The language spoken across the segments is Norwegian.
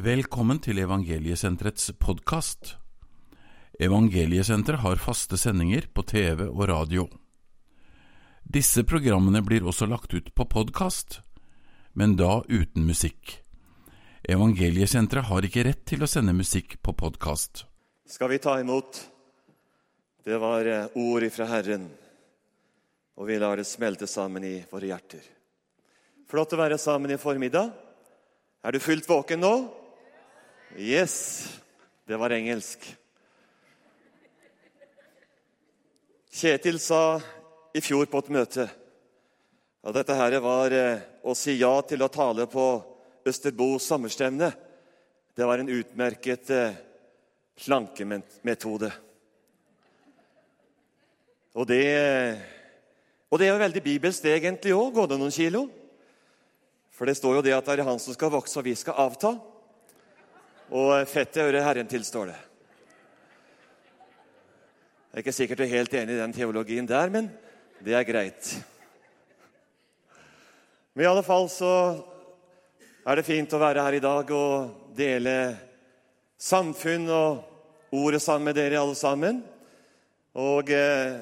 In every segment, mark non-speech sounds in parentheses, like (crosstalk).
Velkommen til Evangeliesenterets podkast. Evangeliesenteret har faste sendinger på TV og radio. Disse programmene blir også lagt ut på podkast, men da uten musikk. Evangeliesenteret har ikke rett til å sende musikk på podkast. skal vi ta imot. Det var eh, ord fra Herren, og vi lar det smelte sammen i våre hjerter. Flott å være sammen i formiddag. Er du fullt våken nå? Yes. Det var engelsk. Kjetil sa i fjor på et møte at dette her var eh, å si ja til å tale på Østerbo sommerstevne. Det var en utmerket eh, slankemetode. Og det, og det er jo veldig bibelsk egentlig òg. Gå det noen kilo? For det står jo det at det er han som skal vokse, og vi skal avta. Og fettet hører Herren til, står det. Jeg er ikke sikkert du er helt enig i den teologien der, men det er greit. Men i alle fall så er det fint å være her i dag og dele samfunn og ordet sammen med dere alle sammen. Og eh,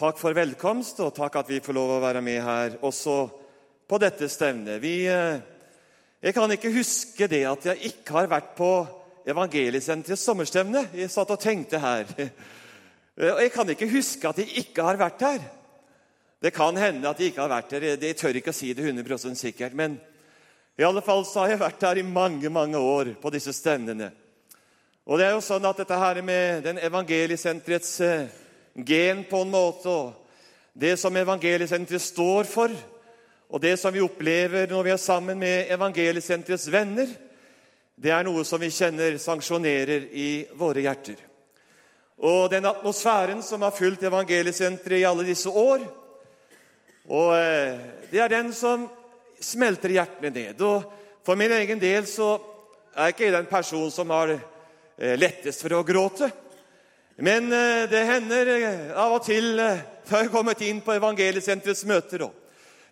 takk for velkomst, og takk at vi får lov å være med her også på dette stevnet. Vi, eh, jeg kan ikke huske det at jeg ikke har vært på Evangeliesenterets sommerstevne. Jeg satt og tenkte her. (laughs) Og jeg kan ikke huske at jeg ikke har vært her. Det kan hende at jeg ikke har vært her. Jeg tør ikke å si det 100% sikkert. Men i alle fall så har jeg vært her i mange mange år på disse stevnene. Og det er jo sånn at dette her med den evangeliesenterets eh, gen på en måte, og det som evangeliesenteret står for, og det som vi opplever når vi er sammen med evangeliesenterets venner, det er noe som vi kjenner sanksjonerer i våre hjerter. Og den atmosfæren som har fulgt evangeliesenteret i alle disse år, og eh, det er den som smelter hjertene ned. Og For min egen del så er ikke jeg den personen som har eh, lettest for å gråte. Men eh, det hender av og til før jeg har kommet inn på Evangeliesenterets møter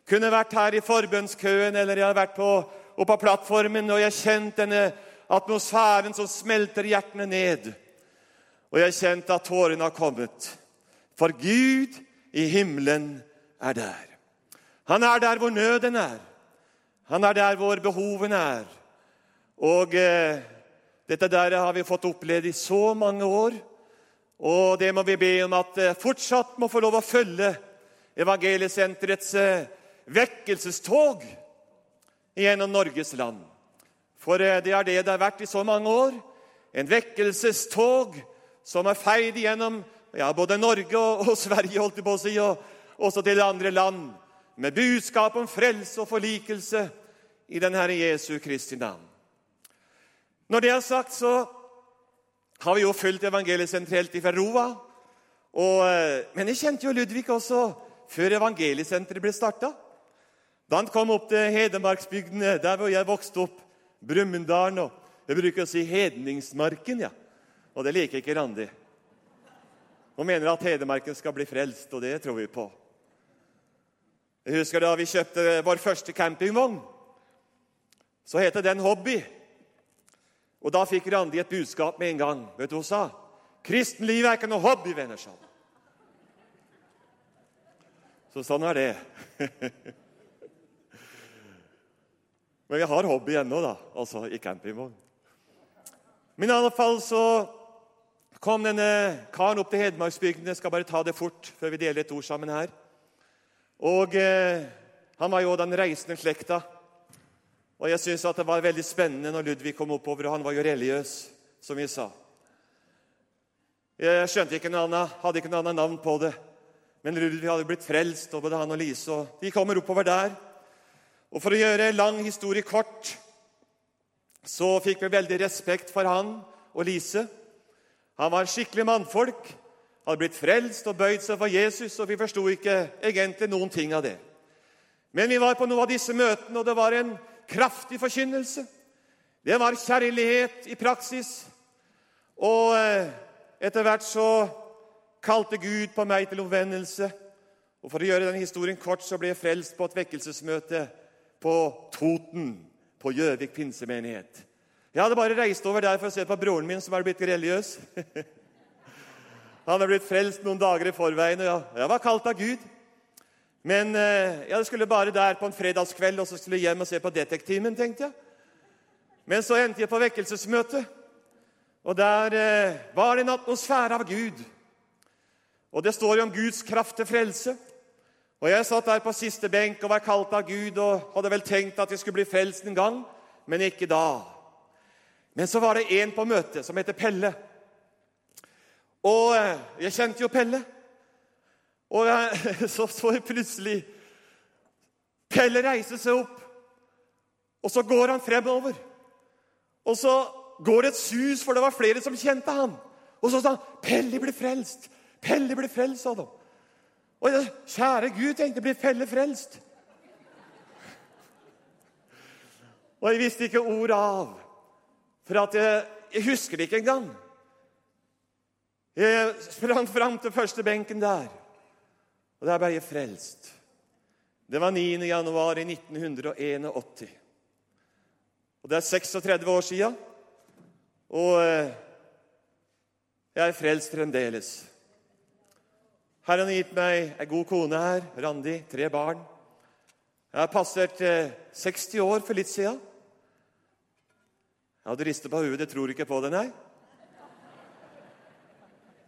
kunne vært her i forbønnskøen eller jeg har vært på, på plattformen og jeg har kjent denne atmosfæren som smelter hjertene ned. Og jeg har kjent at tårene har kommet. For Gud i himmelen er der. Han er der hvor nøden er. Han er der hvor behovene er. Og eh, dette der har vi fått opplevd i så mange år. Og det må vi be om at eh, fortsatt må få lov å følge Evangeliesenterets eh, vekkelsestog gjennom Norges land. For eh, det er det det har vært i så mange år. En vekkelsestog som er feid gjennom ja, både Norge og, og Sverige, holdt jeg på å si, og også til andre land, med budskap om frelse og forlikelse i den Herre Jesu Kristi navn. Når det er sagt, så har vi jo fulgt evangeliet sentralt fra Roa. Og, eh, men jeg kjente jo Ludvig også før evangeliesenteret ble starta. Da han kom opp til Hedmarksbygdene, der hvor jeg vokste opp, Brumunddalen og Jeg bruker å si Hedningsmarken, ja. Og det liker ikke Randi. Hun mener at Hedmarken skal bli frelst, og det tror vi på. Jeg husker da vi kjøpte vår første campingvogn. Så het den Hobby. Og da fikk Randi et budskap med en gang. Vet du hva hun sa? Kristenlivet er ikke noe hobby, venner, sa Så sånn er det. (laughs) Men vi har hobby ennå, da, altså i campingvogn. Men i alle fall så kom denne karen opp til Hedmarksbygdene. Skal bare ta det fort før vi deler et ord sammen her. Og eh, Han var jo den reisende slekta. Og jeg syns det var veldig spennende når Ludvig kom oppover. og Han var jo religiøs, som vi sa. Jeg skjønte ikke noe annet, hadde ikke noe annet navn på det. Men Ludvig hadde blitt frelst, og både han og Lise. og De kommer oppover der. Og For å gjøre lang historie kort så fikk vi veldig respekt for han og Lise. Han var en skikkelig mannfolk, hadde blitt frelst og bøyd seg for Jesus, og vi forsto ikke egentlig noen ting av det. Men vi var på noen av disse møtene, og det var en kraftig forkynnelse. Det var kjærlighet i praksis. Og eh, etter hvert så kalte Gud på meg til omvendelse. Og For å gjøre den historien kort så ble jeg frelst på et vekkelsesmøte på Toten, på Gjøvik pinsemenighet. Jeg hadde bare reist over der for å se på broren min, som er blitt religiøs. (laughs) Han er blitt frelst noen dager i forveien, og jeg, var kalt av Gud. Men eh, jeg skulle bare der på en fredagskveld og så skulle jeg hjem og se på Detektimen, tenkte jeg. Men så endte jeg på vekkelsesmøte, og der eh, var det en atmosfære av Gud. Og det står jo om Guds kraft til frelse. Og Jeg satt der på siste benk og var kalt av Gud og hadde vel tenkt at jeg skulle bli frelst en gang, men ikke da. Men så var det en på møtet som heter Pelle. Og eh, jeg kjente jo Pelle. Og jeg, (laughs) så så jeg plutselig Pelle reise seg opp, og så går han fremover. Og så går det et sus, for det var flere som kjente han. Og så sa han 'Pelle blir frelst'. Pelle blir frelst, sa de. Og jeg, kjære Gud, tenkte jeg, blir felle frelst? Og jeg visste ikke ordet av, for jeg, jeg husker det ikke engang. Jeg sprang fram til første benken der, og der ble jeg frelst. Det var 9. januar i 1981. Og Det er 36 år sia, og eh, jeg er frelst fremdeles. Herren har gitt meg ei god kone her, Randi, tre barn. Jeg har passert 60 eh, år for litt siden. Jeg hadde ristet på hodet. Jeg tror ikke på det, nei.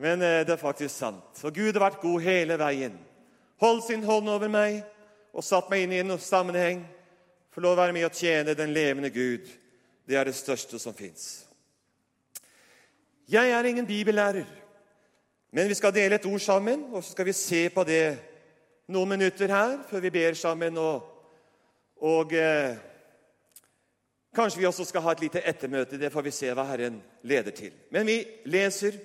Men eh, det er faktisk sant. Og Gud har vært god hele veien. Holdt sin hånd over meg og satt meg inn i en sammenheng. Få lov å være med og tjene den levende Gud. Det er det største som fins. Jeg er ingen bibellærer, men vi skal dele et ord sammen, og så skal vi se på det noen minutter her før vi ber sammen. Og, og eh, kanskje vi også skal ha et lite ettermøte. Det får vi se hva Herren leder til. Men vi leser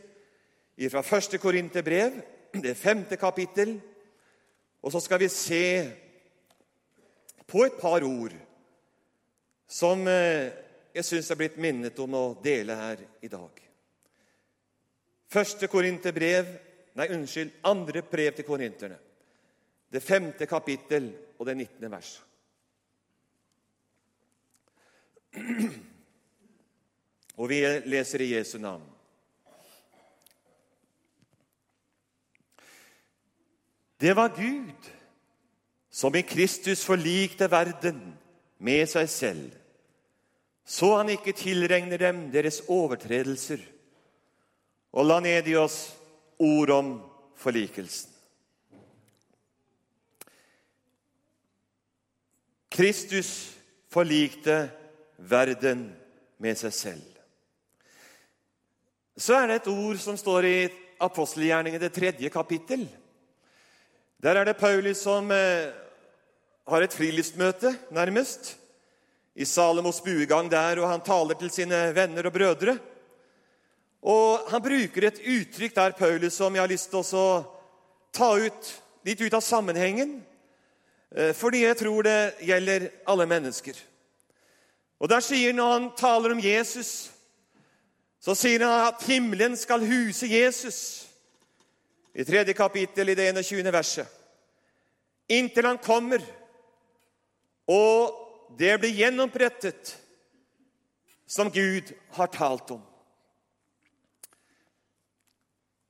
fra første Korinterbrev, det femte kapittel. Og så skal vi se på et par ord som eh, jeg syns er blitt minnet om å dele her i dag. Første Korinterbrev Nei, unnskyld, andre brev til korinterne. Det femte kapittel og det nittende vers. Og vi leser i Jesu navn. Det var Gud som i Kristus forlikte verden med seg selv, så han ikke tilregner dem deres overtredelser, og la ned i oss ord om forlikelsen. Kristus forlikte verden med seg selv. Så er det et ord som står i apostelgjerningen, det tredje kapittel. Der er det Paulus som eh, har et friluftsmøte, nærmest, i Salomos buegang der, og han taler til sine venner og brødre. Og Han bruker et uttrykk der, Paulus, som jeg har lyst til å ta ut, litt ut av sammenhengen, eh, fordi jeg tror det gjelder alle mennesker. Og Der sier Når han taler om Jesus, så sier han at himmelen skal huse Jesus i tredje kapittel i det 21. verset. Inntil han kommer, og det blir gjennomprettet som Gud har talt om.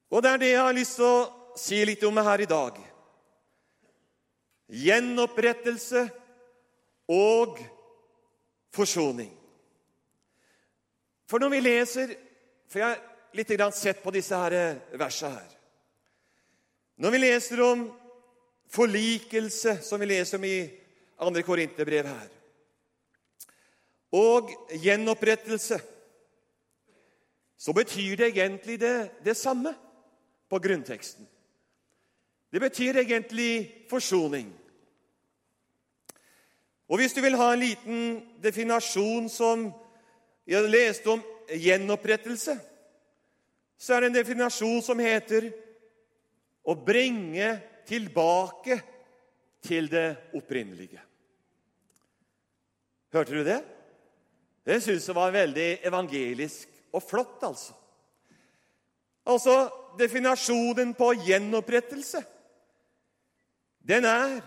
Og det er det jeg har lyst til å si litt om her i dag. Gjenopprettelse og forsoning. For når vi leser For jeg har litt sett på disse her versene her. Når vi leser om forlikelse, som vi leser om i 2. Korinterbrev her, og gjenopprettelse, så betyr det egentlig det, det samme på grunnteksten. Det betyr egentlig forsoning. Og Hvis du vil ha en liten definasjon som jeg leste om gjenopprettelse, så er det en definasjon som heter å bringe tilbake til det opprinnelige. Hørte du det? Det syns jeg var veldig evangelisk og flott, altså. Altså, definasjonen på gjenopprettelse, den er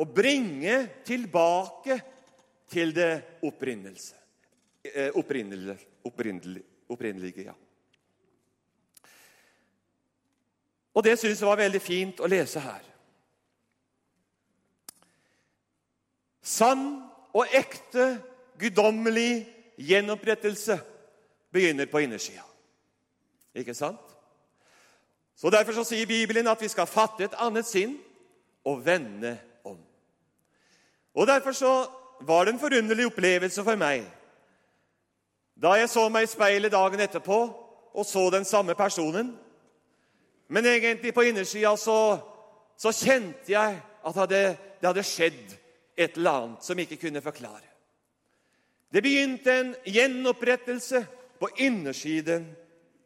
å bringe tilbake til det opprinnelse. Eh, opprinnelige. opprinnelige ja. Og det syns jeg var veldig fint å lese her. Sann og ekte, guddommelig gjenopprettelse begynner på innersida. Ikke sant? Så Derfor så sier Bibelen at vi skal fatte et annet sinn og vende om. Og Derfor så var det en forunderlig opplevelse for meg da jeg så meg i speilet dagen etterpå og så den samme personen. Men egentlig på innersida så, så kjente jeg at det, det hadde skjedd et eller annet som jeg ikke kunne forklare. Det begynte en gjenopprettelse på innersiden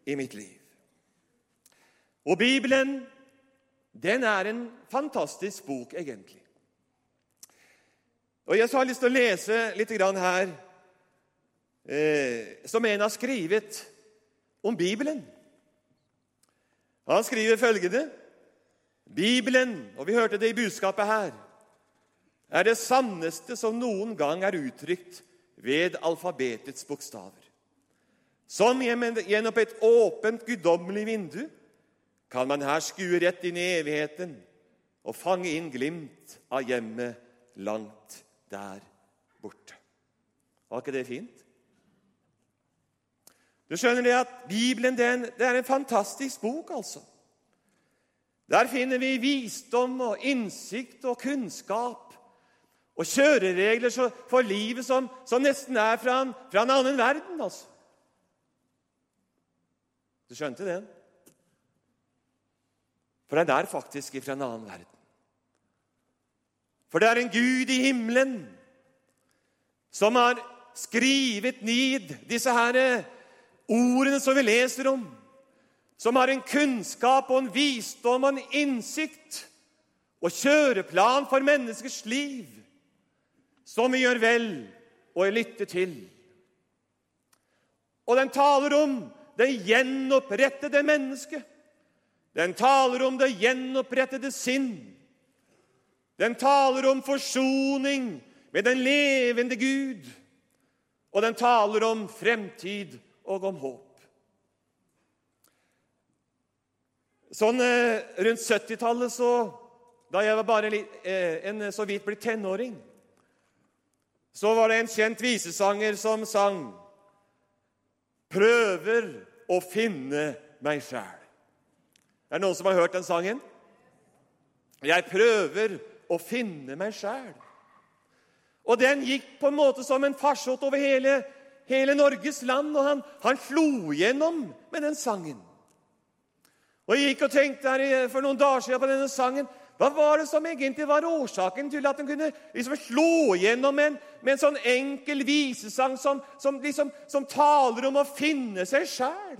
i mitt liv. Og Bibelen, den er en fantastisk bok, egentlig. Og Jeg har lyst til å lese litt her eh, som en har skrevet om Bibelen. Han skriver følgende Bibelen, og vi hørte det i budskapet her, er det sanneste som noen gang er uttrykt ved alfabetets bokstaver. Som gjennom et åpent, guddommelig vindu kan man her skue rett inn i evigheten og fange inn glimt av hjemmet langt der borte. Var ikke det fint? Du skjønner det at Bibelen den, en, det er en fantastisk bok, altså. Der finner vi visdom og innsikt og kunnskap og kjøreregler for livet som, som nesten er fra en, fra en annen verden. altså. Du skjønte den? For den er faktisk fra en annen verden. For det er en Gud i himmelen som har skrevet ned disse her ordene som vi leser om. Som har en kunnskap og en visdom og en innsikt og kjøreplan for menneskers liv som vi gjør vel å lytte til. Og den taler om det gjenopprettede mennesket. Den taler om det gjenopprettede sinn. Den taler om forsoning med den levende Gud. Og den taler om fremtid og om håp. Sånn eh, rundt 70-tallet, så, da jeg var bare eh, en så vidt blitt tenåring, så var det en kjent visesanger som sang 'Prøver å finne meg sjæl'. Er det noen som har hørt den sangen? Jeg prøver å finne meg sjæl. Og den gikk på en måte som en farsott over hele, hele, Norges land, og han, han slo gjennom med den sangen. Og Jeg gikk og tenkte her for noen dager siden på denne sangen. Hva var det som egentlig var årsaken til at han kunne liksom slå gjennom en, med en sånn enkel visesang som, som, liksom, som taler om å finne seg sjæl?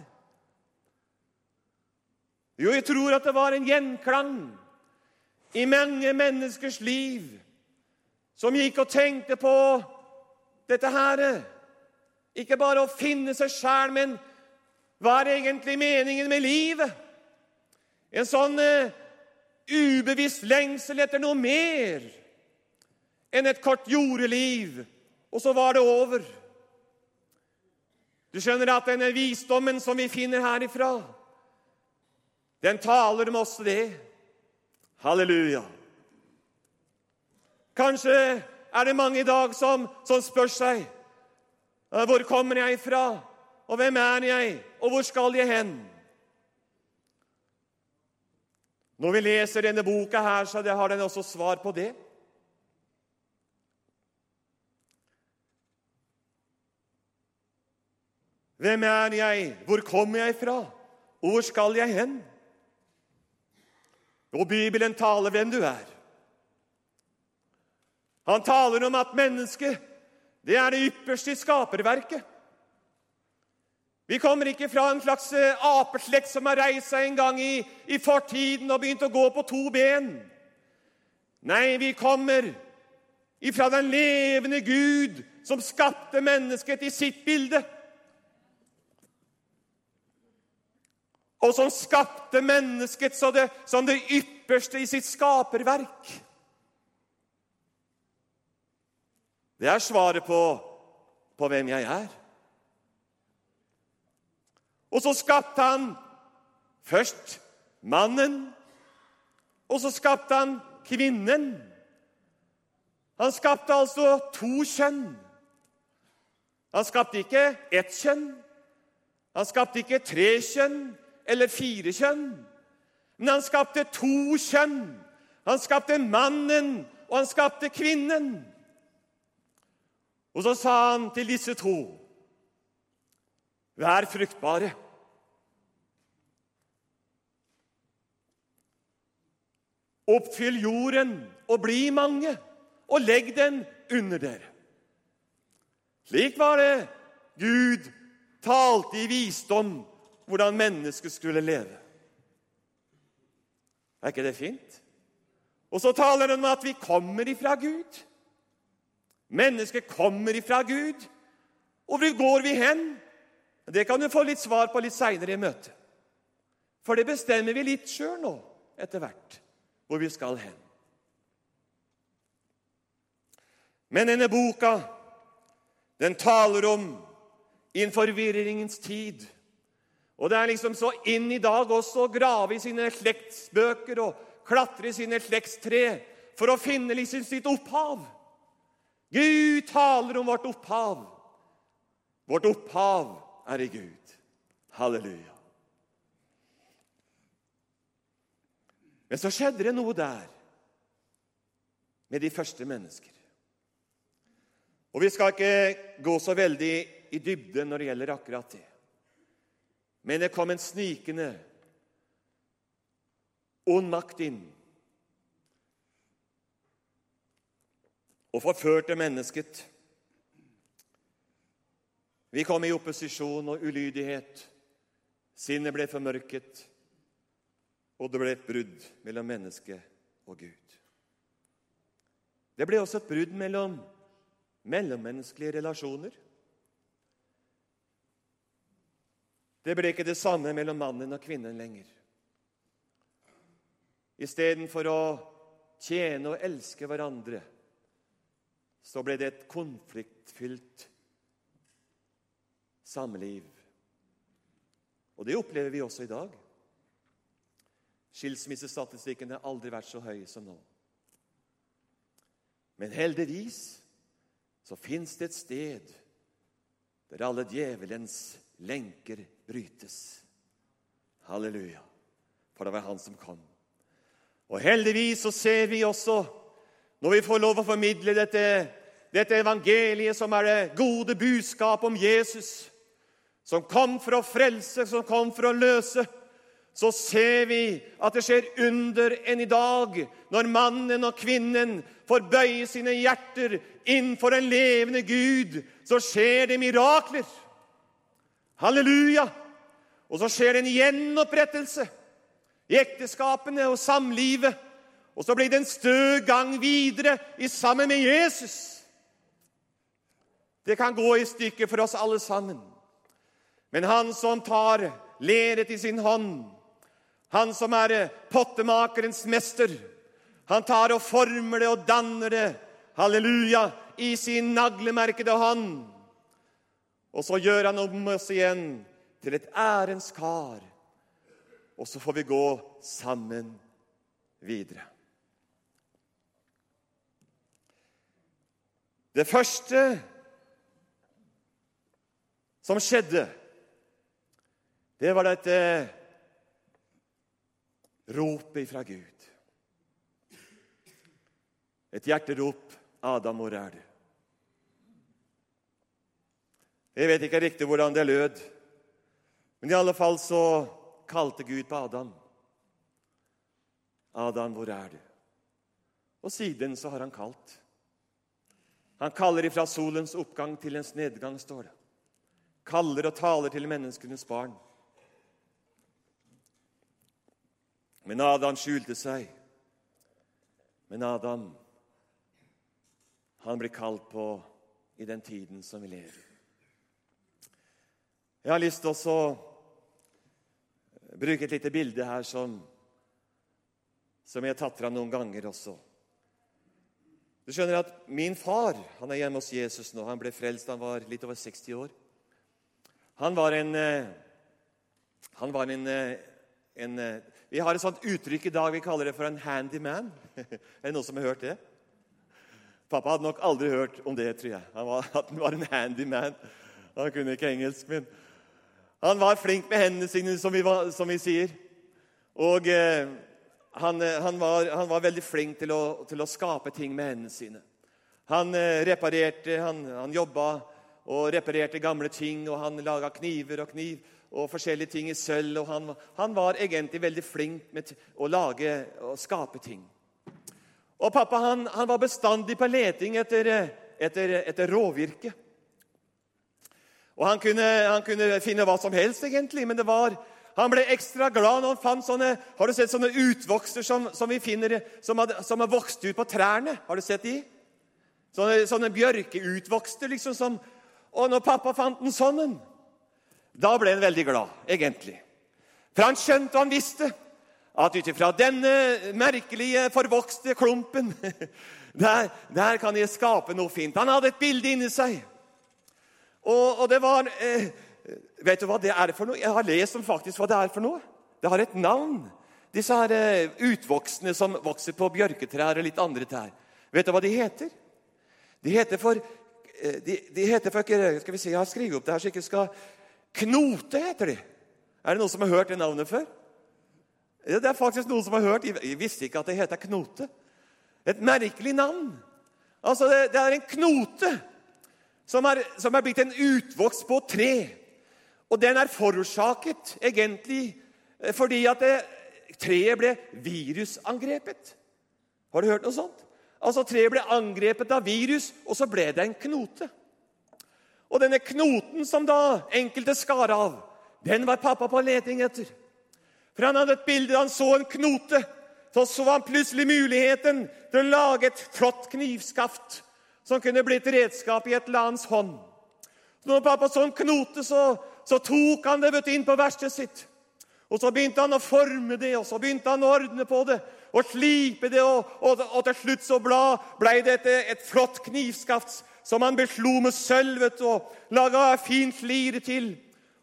Jo, jeg tror at det var en gjenklang i mange menneskers liv som gikk og tenkte på dette her. Ikke bare å finne seg sjæl, men hva er egentlig meningen med livet? En sånn uh, ubevisst lengsel etter noe mer enn et kort jordeliv, og så var det over. Du skjønner at denne visdommen som vi finner herifra, den taler om oss det. Halleluja. Kanskje er det mange i dag som, som spør seg hvor kommer jeg fra, og hvem er jeg, og hvor skal jeg hen? Når vi leser denne boka, her, så har den også svar på det. Hvem er jeg? Hvor kommer jeg fra? Og hvor skal jeg hen? Og Bibelen taler hvem du er. Han taler om at mennesket det er det ypperste i skaperverket. Vi kommer ikke fra en slags eh, apeslekt som har reist seg en gang i, i fortiden og begynt å gå på to ben. Nei, vi kommer ifra den levende Gud som skapte mennesket i sitt bilde. Og som skapte mennesket som det, som det ypperste i sitt skaperverk. Det er svaret på, på hvem jeg er. Og så skapte han først mannen, og så skapte han kvinnen. Han skapte altså to kjønn. Han skapte ikke ett kjønn. Han skapte ikke tre kjønn eller fire kjønn. Men han skapte to kjønn. Han skapte mannen, og han skapte kvinnen. Og så sa han til disse to Vær fruktbare. Oppfyll jorden og bli mange, og legg den under dere. Slik var det Gud talte i visdom hvordan mennesket skulle leve. Er ikke det fint? Og så taler han om at vi kommer ifra Gud. Mennesket kommer ifra Gud. Og hvor går vi hen? Det kan du få litt svar på litt seinere i møtet. For det bestemmer vi litt sjøl nå, etter hvert, hvor vi skal hen. Men denne boka, den taler om i en forvirringens tid. Og det er liksom så inn i dag også å grave i sine slektsbøker og klatre i sine slektstre for å finne liksom sitt opphav. Gud taler om vårt opphav. Vårt opphav er i Gud. Halleluja. Men så skjedde det noe der med de første mennesker. Og Vi skal ikke gå så veldig i dybden når det gjelder akkurat det. Men det kom en snikende ond makt inn og forførte mennesket. Vi kom i opposisjon og ulydighet. Sinnet ble formørket, og det ble et brudd mellom menneske og Gud. Det ble også et brudd mellom mellommenneskelige relasjoner. Det ble ikke det samme mellom mannen og kvinnen lenger. Istedenfor å tjene og elske hverandre, så ble det et konfliktfylt samliv. Og det opplever vi også i dag. Skilsmissestatistikken har aldri vært så høy som nå. Men heldigvis så fins det et sted der alle djevelens lenker brytes. Halleluja. For det var han som kom. Og heldigvis så ser vi også, når vi får lov å formidle dette, dette evangeliet som er det gode budskap om Jesus, som kom for å frelse, som kom for å løse, så ser vi at det skjer under enn i dag når mannen og kvinnen får bøye sine hjerter innenfor en levende Gud. Så skjer det mirakler. Halleluja! Og så skjer det en gjenopprettelse i ekteskapene og samlivet. Og så blir det en stø gang videre i sammen med Jesus. Det kan gå i stykker for oss alle sammen. Men han som tar leret i sin hånd, han som er pottemakerens mester, han tar og former det og danner det, halleluja, i sin naglemerkede hånd. Og så gjør han om oss igjen til et ærens kar. Og så får vi gå sammen videre. Det første som skjedde det var dette ropet fra Gud. Et hjerterop. 'Adam, hvor er du?' Jeg vet ikke riktig hvordan det lød, men i alle fall så kalte Gud på Adam. 'Adam, hvor er du?' Og siden så har han kalt. Han kaller ifra solens oppgang til ens nedgang, står det. Kaller og taler til menneskenes barn. Men Adam skjulte seg. Men Adam, han blir kalt på i den tiden som vi lever. Jeg har lyst til å bruke et lite bilde her som, som jeg har tatt fra noen ganger også. Du skjønner at Min far han er hjemme hos Jesus nå. Han ble frelst han var litt over 60 år. Han var en, eh, Han var en, eh, en eh, Vi har et sånt uttrykk i dag vi kaller det for en handyman. (laughs) er det noen som har hørt det? Pappa hadde nok aldri hørt om det, tror jeg. Han var, (laughs) han var en handyman. Han kunne ikke engelsk, men han var flink med hendene sine, som vi, var, som vi sier. Og eh, han, eh, han, var, han, var, veldig flink til å, til å, skape ting med hendene sine. Han eh, reparerte, han, han jobba og reparerte gamle ting, og han laga kniver og kniv og forskjellige ting i sølv. og Han, han var egentlig veldig flink med å lage og skape ting. Og pappa han, han var bestandig på leting etter, etter, etter råvirke. Og han kunne, han kunne, finne hva som helst, egentlig, men det var, han ble ekstra glad når han fant sånne har du sett sånne utvokster som, som vi finner, som har, vokst ut på trærne. Har du sett de? Sånne, sånne bjørkeutvokster, liksom. Som, og når pappa fant en sånn da ble han veldig glad, egentlig. For han skjønte og han visste at ut ifra denne merkelige, forvokste klumpen (laughs) der, der, kan jeg skape noe fint. Han hadde et bilde inni seg. Og, og det var eh, Vet du hva det er for noe? Jeg har lest om faktisk hva det er for noe. Det har et navn. Disse her eh, utvoksende som vokser på bjørketrær og litt andre trær. Vet du hva de heter? De heter for, eh, de, de heter for Skal vi se, Jeg har skrevet opp det her så jeg ikke skal Knote heter de. Er det noen som har hørt det navnet før? Ja, det er faktisk noen som har hørt. Jeg visste ikke at det heter knote. Et merkelig navn. Altså, det, det er en knote som er, som er blitt en utvokst på tre. Og den er forårsaket egentlig eh, fordi at det, treet ble virusangrepet. Har du hørt noe sånt? Altså, Treet ble angrepet av virus, og så ble det en knote. Og denne knoten som da enkelte skar av, den var pappa på leting etter. For han hadde et bilde, han så en knote. Så så han plutselig muligheten til å lage et flott knivskaft som kunne blitt redskap i et eller annens hånd. Så når pappa så en knote, så, så tok han det vet, inn på verkstedet sitt. Og Så begynte han å forme det, og så begynte han å ordne på det og slipe det. Og, og, og til slutt så ble det et, et flott knivskaft som han beslo med sølvet og laga fint lire til.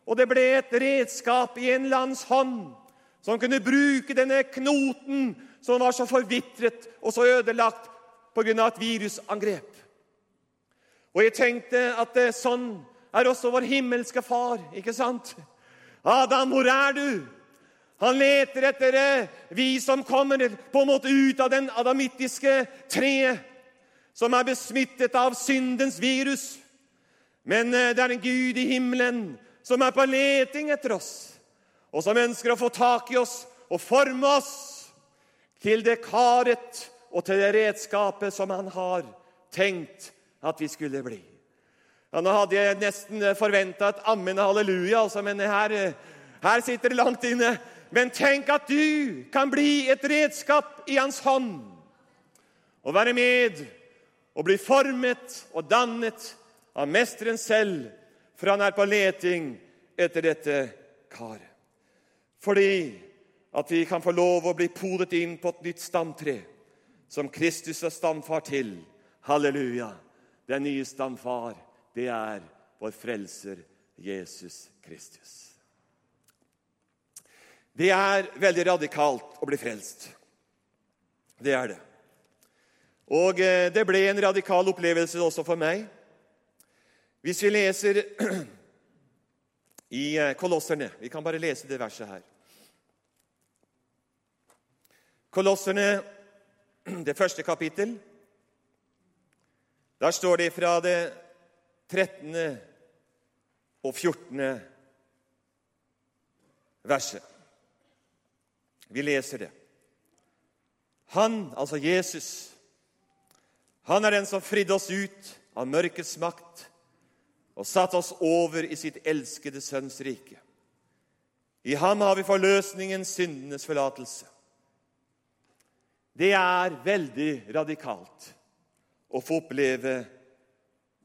Og det ble et redskap i en lands hånd som kunne bruke denne knoten som var så forvitret og så ødelagt pga. et virusangrep. Og jeg tenkte at det, sånn er også vår himmelske far, ikke sant? Adam, hvor er du? Han leter etter vi som kommer på en måte ut av den adamittiske treet som er besmittet av syndens virus. Men eh, det er en Gud i himmelen som er på leting etter oss, og som ønsker å få tak i oss og forme oss til det karet og til det redskapet som han har tenkt at vi skulle bli. Ja, nå hadde jeg nesten forventa et ammen halleluja, altså, men her, eh, her sitter det langt inne. Men tenk at du kan bli et redskap i hans hånd og være med og bli formet og dannet av mesteren selv, for han er på leting etter dette karet. Fordi at vi kan få lov å bli podet inn på et nytt stamtre, som Kristus er stamfar til. Halleluja! Den nye stamfar, det er vår frelser Jesus Kristus. Det er veldig radikalt å bli frelst. Det er det. Og eh, det ble en radikal opplevelse også for meg. Hvis vi leser (clears throat) i eh, Kolosserne Vi kan bare lese det verset her. Kolosserne, (clears throat) det første kapittel. Der står det fra det 13. og 14. verset. Vi leser det. Han, altså Jesus, han er den som fridde oss ut av mørkets makt og satte oss over i sitt elskede Sønns rike. I ham har vi forløsningen, syndenes forlatelse. Det er veldig radikalt å få oppleve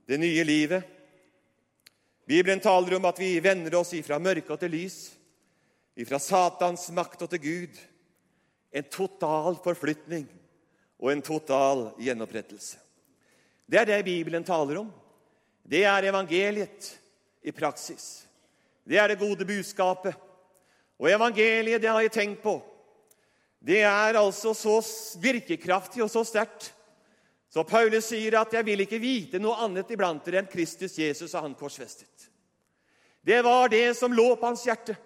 det nye livet. Bibelen taler om at vi vender oss ifra mørke til lys, ifra Satans makt og til Gud. En total forflytning og en total gjenopprettelse. Det er det Bibelen taler om. Det er evangeliet i praksis. Det er det gode budskapet. Og evangeliet, det har jeg tenkt på, det er altså så virkekraftig og så sterkt. Så Paulus sier at 'jeg vil ikke vite noe annet iblant dere enn Kristus Jesus og Han korsfestet'. Det var det som lå på hans hjerte.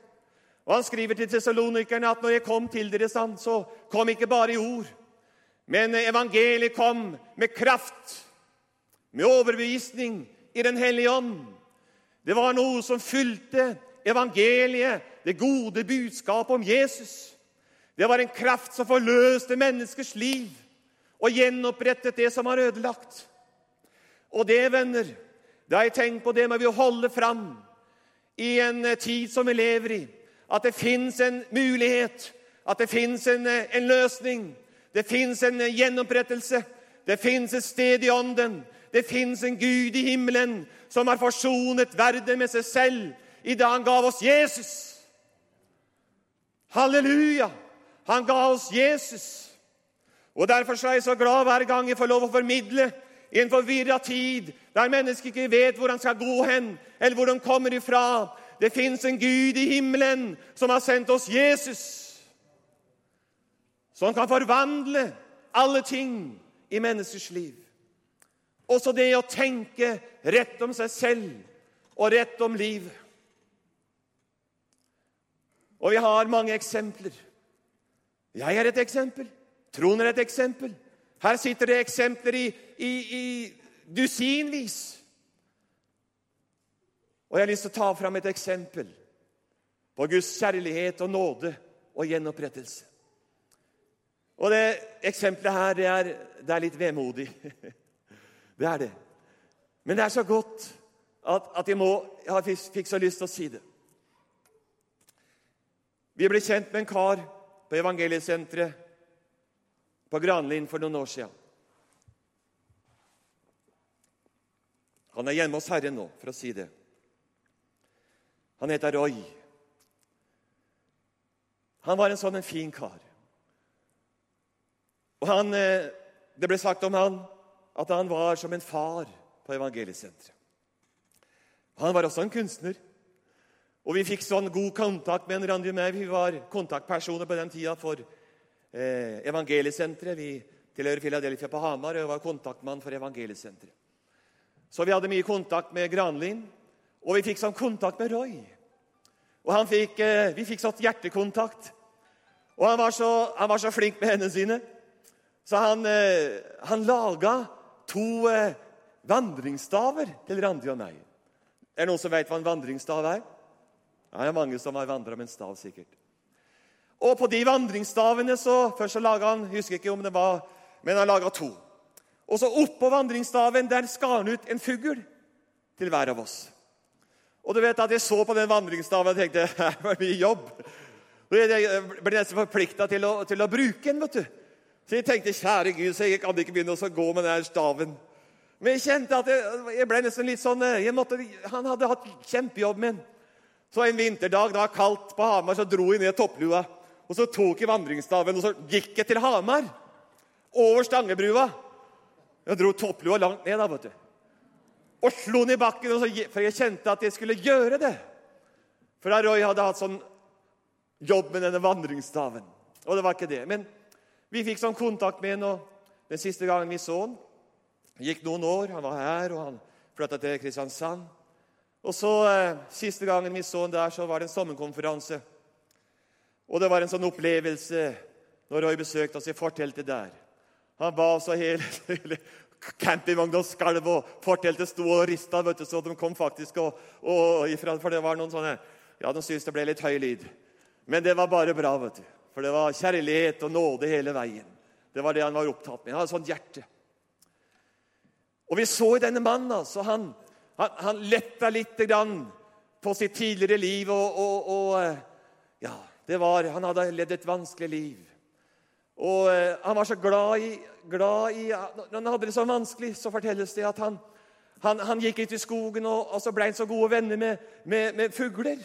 Og Han skriver til tesalonikerne at 'når jeg kom til dere, så kom ikke bare i ord', men evangeliet kom med kraft, med overbevisning i Den hellige ånd. Det var noe som fylte evangeliet, det gode budskapet om Jesus. Det var en kraft som forløste menneskers liv og gjenopprettet det som var ødelagt. Og det, venner, det har jeg tenkt på, det må vi holde fram i en tid som vi lever i. At det fins en mulighet, at det fins en, en, løsning. Det fins en gjenopprettelse. Det fins et sted i ånden. Det fins en Gud i himmelen som har forsonet verden med seg selv i det han gav oss Jesus. Halleluja! Han ga oss Jesus. Og Derfor er jeg så glad hver gang jeg får lov å formidle i en forvirra tid, der mennesker ikke vet hvor han skal gå hen, eller hvor de kommer ifra. Det fins en Gud i himmelen som har sendt oss Jesus, som kan forvandle alle ting i menneskers liv. Også det å tenke rett om seg selv og rett om livet. Og vi har mange eksempler. Jeg er et eksempel. Trond er et eksempel. Her sitter det eksempler i, i, i dusinvis. Og jeg har lyst til å ta fram et eksempel på Guds kjærlighet og nåde og gjenopprettelse. Og det eksempelet her, det er, det er litt vemodig. (laughs) Det er det. Men det er så godt at, at jeg, må, jeg fikk så lyst til å si det. Vi ble kjent med en kar på Evangeliesenteret på Granlien for noen år siden. Han er hjemme hos Herren nå, for å si det. Han heter Roy. Han var en sånn en fin kar. Og han, eh, Det ble sagt om han at han var som en far på evangeliesenteret. Han var også en kunstner. Og vi fikk sånn god kontakt med en Randi meg. Vi var kontaktpersoner på den tida for eh, evangeliesenteret. Vi tilhører Philadelphia på Hamar og var kontaktmann for evangeliesenteret. Så vi hadde mye kontakt med Granlin, og vi fikk sånn kontakt med Roy. Og fikk, eh, Vi fikk sånn hjertekontakt. Og han var, så, han var så flink med hendene sine, så han, eh, han laga to eh, vandringsstaver til Randi og meg. Er det noen som vet hva en vandringsstav er? Det er mange som har vandra med en stav, sikkert. Og på de vandringsstavene så Først så laga han jeg husker ikke om det var, men han laga to. Og så oppå vandringsstaven der skar han ut en fugl til hver av oss. Og du vet at Jeg så på den vandringsstaven og tenkte (laughs) det var mye jobb. Jeg ble nesten forplikta til, til, å bruke den. vet du. Så jeg tenkte kjære Gud, så jeg kan ikke begynne å gå med den staven. Men jeg kjente at jeg, jeg ble nesten litt sånn eh, måtte, Han hadde hatt kjempejobb med den. Så en vinterdag da kaldt på Hamar, så dro jeg ned topplua. Og så tok jeg vandringsstaven og så gikk jeg til Hamar. Over Stangebrua. Jeg dro topplua langt ned, da, vet du. Og slo den i bakken, så, for jeg kjente at jeg skulle gjøre det. For da Roy hadde hatt sånn jobb med denne vandringsstaven. Og det var ikke det. Men vi fikk sånn kontakt med henne og den siste gangen vi så han, gikk noen år. Han var her, og han flytta til Kristiansand. Og så, eh, Siste gangen vi så han der, så var det en sommerkonferanse. Og det var en sånn opplevelse når Roy besøkte oss i forteltet der. Han ba så hele, (laughs) hele campingvogna skalv, og forteltet sto og rista. vet du, så de kom faktisk og, og ifra, For det var noen sånne Ja, de syntes det ble litt høy lyd. Men det var bare bra. vet du. For det var kjærlighet og nåde hele veien. Det var det han var opptatt med. Han hadde sånt hjerte. Og vi så denne mannen altså, han, han, han letta litt på sitt tidligere liv. Og, og, og eh, ja, det var, Han hadde levd et vanskelig liv. Og eh, Han var så glad i, glad i, Når han hadde det så vanskelig, så fortelles det at han, han, han gikk ut i skogen og, og så ble han så gode venner med, med, med fugler.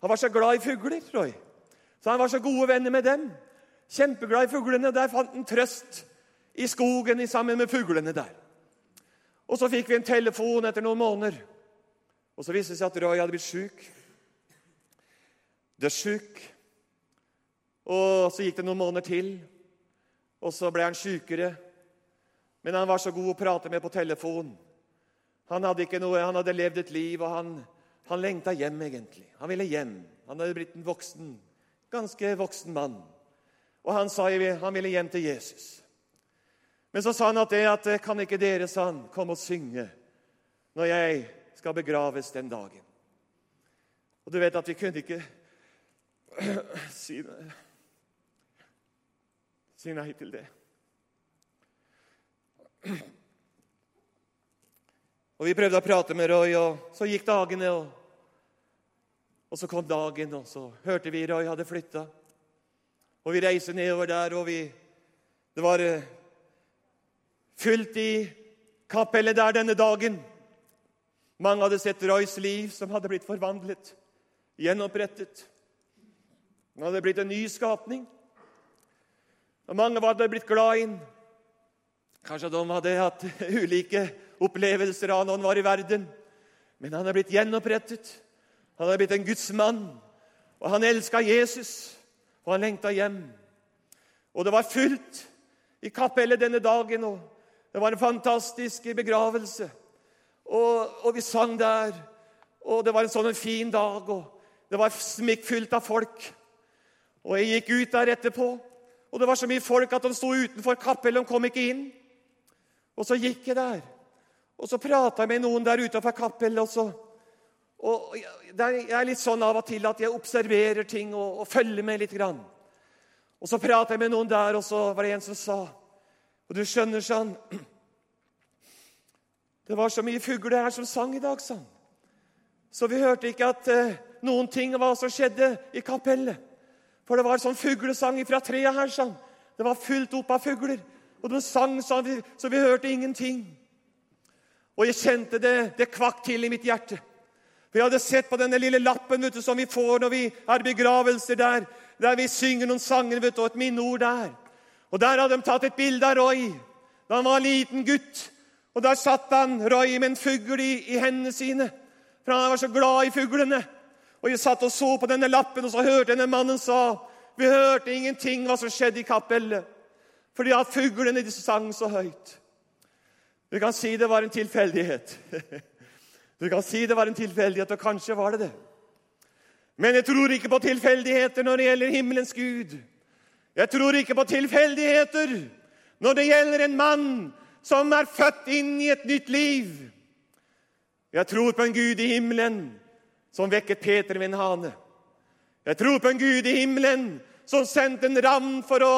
Han var så glad i fugler. Roy. Så han var så gode venner med dem. Kjempeglad i fuglene. Der fant han trøst i skogen sammen med fuglene der. Og Så fikk vi en telefon etter noen måneder. Og Så viste det seg at Roy hadde blitt sjuk. Dødssjuk. Og så gikk det noen måneder til, og så ble han sjukere. Men han var så god å prate med på telefon. Han hadde, ikke noe, han hadde levd et liv, og han, han lengta hjem, egentlig. Han ville hjem. Han hadde blitt en voksen, ganske voksen mann. Og han sa han ville hjem til Jesus. Men så sa han at det at kan ikke dere sa han, komme og synge når jeg skal begraves den dagen. Og du vet at vi kunne ikke (clears throat) si, si nei til det. Og Vi prøvde å prate med Roy, og så gikk dagene. Og, og så kom dagen, og så hørte vi Roy hadde flytta. Og vi reiste nedover der, og vi Det var eh, fullt i kapellet der denne dagen. Mange hadde sett Roys liv, som hadde blitt forvandlet, gjenopprettet. Han hadde blitt en ny skapning. Og mange hadde blitt glad inn. Kanskje de hadde hatt (laughs) ulike opplevelser av når han var i verden. Men han er blitt gjenopprettet. Han er blitt en Guds mann. Og han elska Jesus, og han lengta hjem. Og det var fullt i kapellet denne dagen, og det var en fantastisk begravelse. Og, og vi sang der, og det var en sånn en fin dag, og det var smikkfullt av folk. Og jeg gikk ut der etterpå, og det var så mye folk at de sto utenfor kapellet. De kom ikke inn. Og så gikk jeg der, og så prata jeg med noen der utenfor kapellet. Og så, og jeg er litt sånn av og til at jeg observerer ting og, og følger med litt. Grann. Og så prata jeg med noen der, og så var det en som sa Og du skjønner sånn (clears throat) Det var så mye fugler her som sang i dag, sånn. Så vi hørte ikke at eh, noen ting hva som skjedde i kapellet. For det var sånn fuglesang fra treet her. sånn. Det var fullt opp av fugler. Og de sang sånn, så vi hørte ingenting. Og jeg kjente det, det kvakk til i mitt hjerte. For Jeg hadde sett på denne lille lappen vet du, som vi får når vi har begravelser der, der vi synger noen sanger vet du, og et minneord der. Og Der hadde de tatt et bilde av Roy da han var en liten gutt. Og Der satt han, Roy, med en fugl i, i hendene sine, for han var så glad i fuglene. Og Jeg satt og så på denne lappen, og så hørte denne mannen sa Vi hørte ingenting hva som skjedde i kapellet fordi at fuglene de sang så høyt. Du kan si det var en tilfeldighet. (laughs) Du kan si det var en tilfeldighet, og kanskje var det det. Men jeg tror ikke på tilfeldigheter når det gjelder himmelens Gud. Jeg tror ikke på tilfeldigheter når det gjelder en mann som er født inn i et nytt liv. Jeg tror på en Gud i himmelen som vekket Peter ved en hane. Jeg tror på en Gud i himmelen som sendte en ravn for å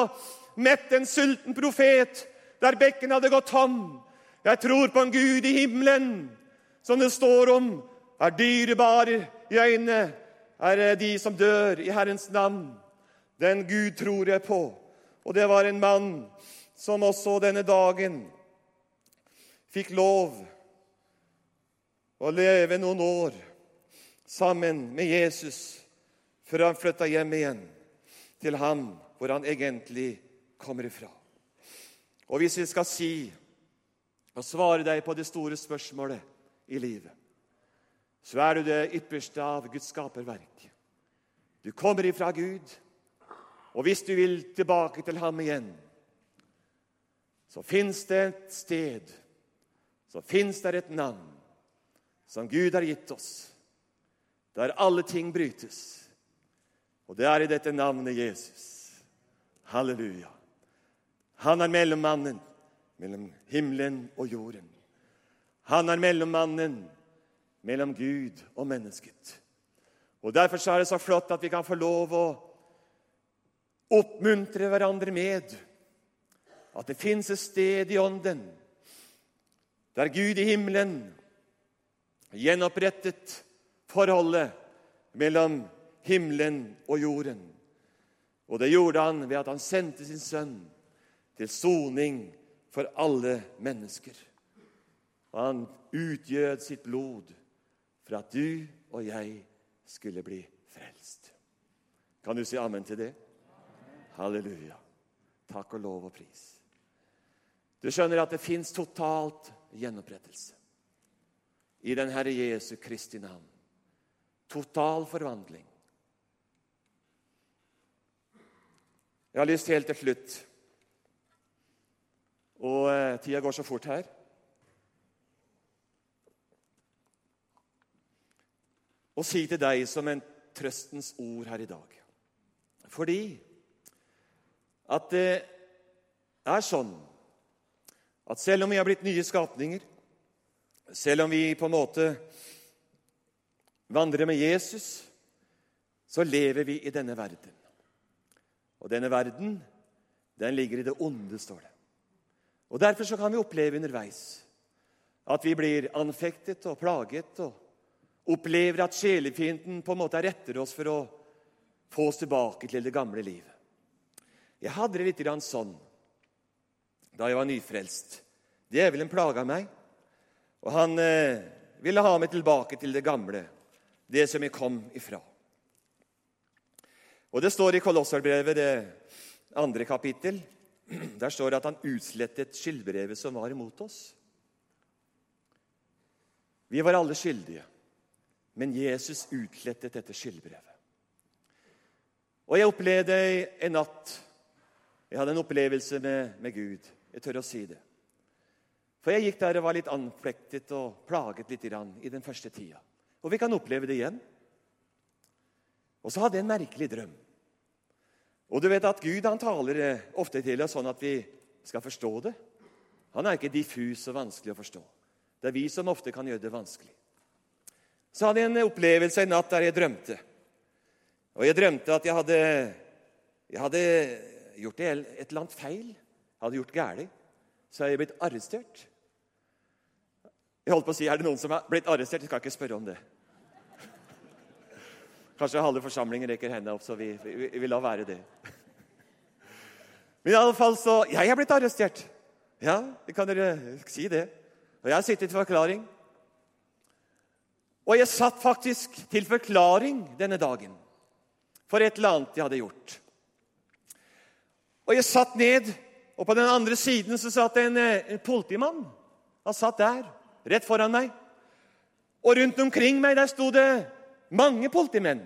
mette en sulten profet der bekken hadde gått tom. Jeg tror på en Gud i himmelen, som det står om, er dyrebare i øynene, er de som dør i Herrens navn. Den Gud tror jeg på. Og det var en mann som også denne dagen fikk lov å leve noen år sammen med Jesus før han flytta hjem igjen til ham hvor han egentlig kommer ifra. Og hvis vi skal si og svare deg på det store spørsmålet i livet, så er du det ypperste av Guds skaperverk. Du kommer ifra Gud, og hvis du vil tilbake til ham igjen, så fins det et sted, så fins det et navn som Gud har gitt oss, der alle ting brytes. Og det er i dette navnet Jesus. Halleluja. Han er mellommannen mellom himmelen og jorden. Han er mellommannen mellom Gud og mennesket. Og Derfor er det så flott at vi kan få lov å oppmuntre hverandre med at det fins et sted i ånden der Gud i himmelen gjenopprettet forholdet mellom himmelen og jorden. Og det gjorde han ved at han sendte sin sønn til soning for alle mennesker. Og han utgjød sitt blod for at du og jeg skulle bli frelst. Kan du si amen til det? Halleluja. Takk og lov og pris. Du skjønner at det fins totalt gjenopprettelse i den Herre Jesu Kristi navn. Total forvandling. Jeg har lyst helt til slutt Og eh, tida går så fort her. Å si til deg som en trøstens ord her i dag. Fordi at det er sånn at selv om vi har blitt nye skapninger, selv om vi på en måte vandrer med Jesus, så lever vi i denne verden. Og denne verden, den ligger i det onde, står det. Og Derfor så kan vi oppleve underveis at vi blir anfektet og plaget og opplever at sjelefienden på en måte retter oss for å få oss tilbake til det gamle livet. Jeg hadde det litt grann sånn da jeg var nyfrelst. Djevelen plaga meg, og han eh, ville ha meg tilbake til det gamle, det som jeg kom ifra. Og Det står i Kolosserbrevet, det andre kapittel, der står det at han utslettet skyldbrevet som var imot oss. Vi var alle skyldige, men Jesus utslettet dette skyldbrevet. Og jeg opplevde en natt Jeg hadde en opplevelse med, med Gud. Jeg tør å si det. For jeg gikk der og var litt anflektet og plaget litt i den første tida. Og vi kan oppleve det igjen. Og så hadde jeg en merkelig drøm. Og du vet at Gud han taler eh, ofte til oss sånn at vi skal forstå det. Han er ikke diffus og vanskelig å forstå. Det er vi som ofte kan gjøre det vanskelig. Så hadde jeg en opplevelse en natt der jeg drømte. Og jeg drømte at jeg hadde, jeg hadde gjort et eller annet feil. Jeg hadde gjort galt. Så jeg blitt arrestert. Jeg holdt på å si, Er det noen som har blitt arrestert? Jeg skal ikke spørre om det. Kanskje halve forsamlingen rekker hendene opp, så vi, vi, vi lar være det. Men i alle fall så Jeg er blitt arrestert. Ja, det kan dere si det. Og jeg har sittet til forklaring. Og jeg satt faktisk til forklaring denne dagen for et eller annet jeg hadde gjort. Og jeg satt ned, og på den andre siden så satt en, eh, en politimann. Han satt der, rett foran meg. Og rundt omkring meg der sto det mange politimenn.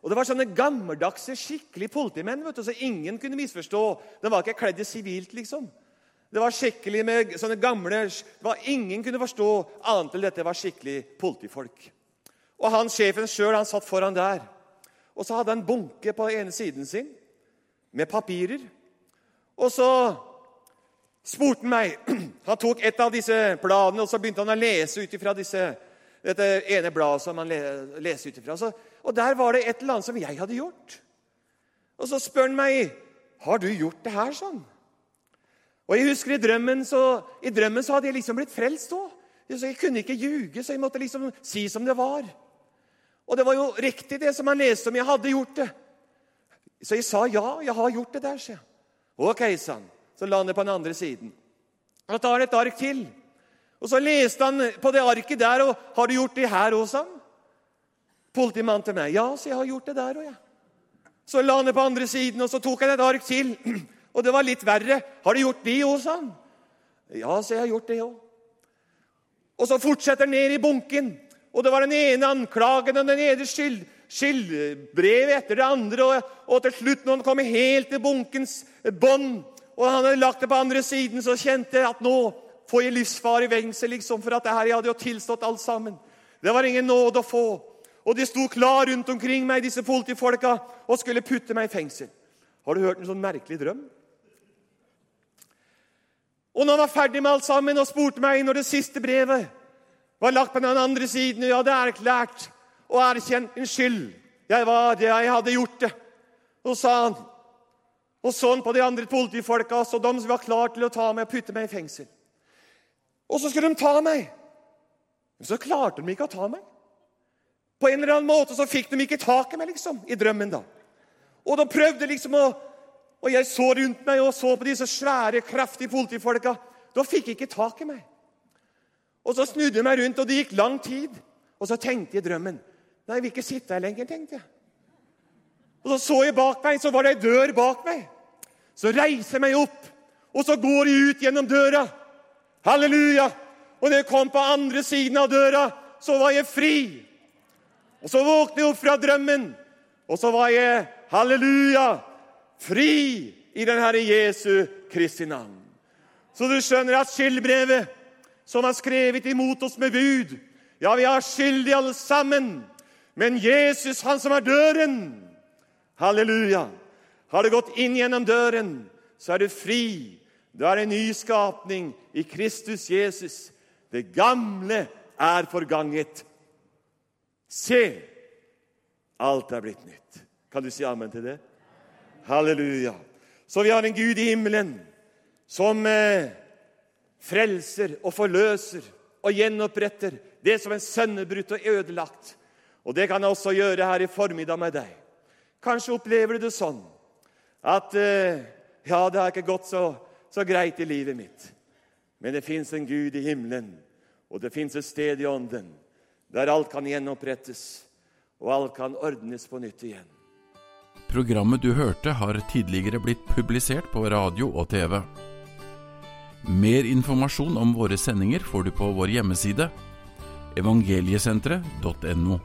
Og Det var sånne gammeldagse, skikkelig politimenn vet du, så ingen kunne misforstå. De var ikke kledd i sivilt, liksom. Det var skikkelig med sånne gamle det var Ingen kunne forstå annet enn dette var skikkelig politifolk. Og han Sjefen sjøl satt foran der. Og så hadde han bunke på ene siden sin med papirer. Og så spurte han meg (clears throat) Han tok et av disse bladene og så begynte han å lese ut ifra disse dette ene bladet som man leser ut ifra. Og der var det et eller annet som jeg hadde gjort. Og så spør han meg har du gjort det her sånn. Og jeg husker I drømmen så, i drømmen så hadde jeg liksom blitt frelst òg. Jeg kunne ikke ljuge, så jeg måtte liksom si som det var. Og det var jo riktig, det som han leste om. Jeg hadde gjort det. Så jeg sa ja, jeg har gjort det der. Så. Ok, sa han. Så la han det på den andre siden. Og da tar han et ark til. Og Så leste han på det arket der, og 'Har du gjort det her han. Politimannen til meg. 'Ja, så jeg har gjort det der òg, jeg.' Så la han det på andre siden, og så tok han et ark til. (clears throat) Og det var litt verre. 'Har du gjort det òg?' sa han. 'Ja, så jeg har gjort det òg.' Og så fortsetter han ned i bunken. Og det var den ene anklagen og den ene skyld, skyldbrevet etter det andre. Og, og til slutt, når han kom helt til bunkens bånd, og han hadde lagt det på andre siden, så kjente jeg at nå få i livsfarlig vengsel, liksom, for at det her jeg hadde jo tilstått alt sammen. Det var ingen nåde å få. Og de sto klar rundt omkring meg, disse politifolka, og skulle putte meg i fengsel. Har du hørt en sånn merkelig drøm? Og når han var ferdig med alt sammen og spurte meg når det siste brevet var lagt på den andre siden, og jeg hadde erklært og erkjent min skyld Jeg var det, jeg hadde gjort det. Og sa han, og sånn på de andre politifolka, så de som var klar til å ta meg og putte meg i fengsel. Og så skulle de ta meg. Men så klarte de ikke å ta meg. På en eller annen måte så fikk de ikke tak i meg liksom, i drømmen. da. Og de prøvde liksom å Og jeg så rundt meg og så på disse svære, kraftige politifolka. Da fikk de ikke tak i meg. Og Så snudde jeg meg rundt, og det gikk lang tid. Og så tenkte jeg drømmen Nei, jeg vil ikke sitte her lenger. tenkte jeg. Og Så så jeg bak meg, så var det ei dør bak meg. Så reiser jeg meg opp, og så går jeg ut gjennom døra. Halleluja! Og når jeg kom på andre siden av døra, så var jeg fri. Og så våknet jeg opp fra drømmen, og så var jeg halleluja, fri i den Herre Jesu Kristi navn. Så du skjønner at skyldbrevet som er skrevet imot oss med bud Ja, vi er skyldige alle sammen, men Jesus, han som er døren Halleluja! Har du gått inn gjennom døren, så er du fri. Du er en ny skapning i Kristus Jesus. Det gamle er forganget. Se, alt er blitt nytt. Kan du si amen til det? Halleluja. Så vi har en Gud i himmelen som eh, frelser og forløser og gjenoppretter det som er sønnebrutt og ødelagt. Og det kan jeg også gjøre her i formiddag med deg. Kanskje opplever du det sånn at eh, ja, det har ikke gått så, så greit i livet mitt. Men det fins en Gud i himmelen, og det fins et sted i ånden der alt kan gjenopprettes, og alt kan ordnes på nytt igjen. Programmet du hørte har tidligere blitt publisert på radio og TV. Mer informasjon om våre sendinger får du på vår hjemmeside evangeliesenteret.no.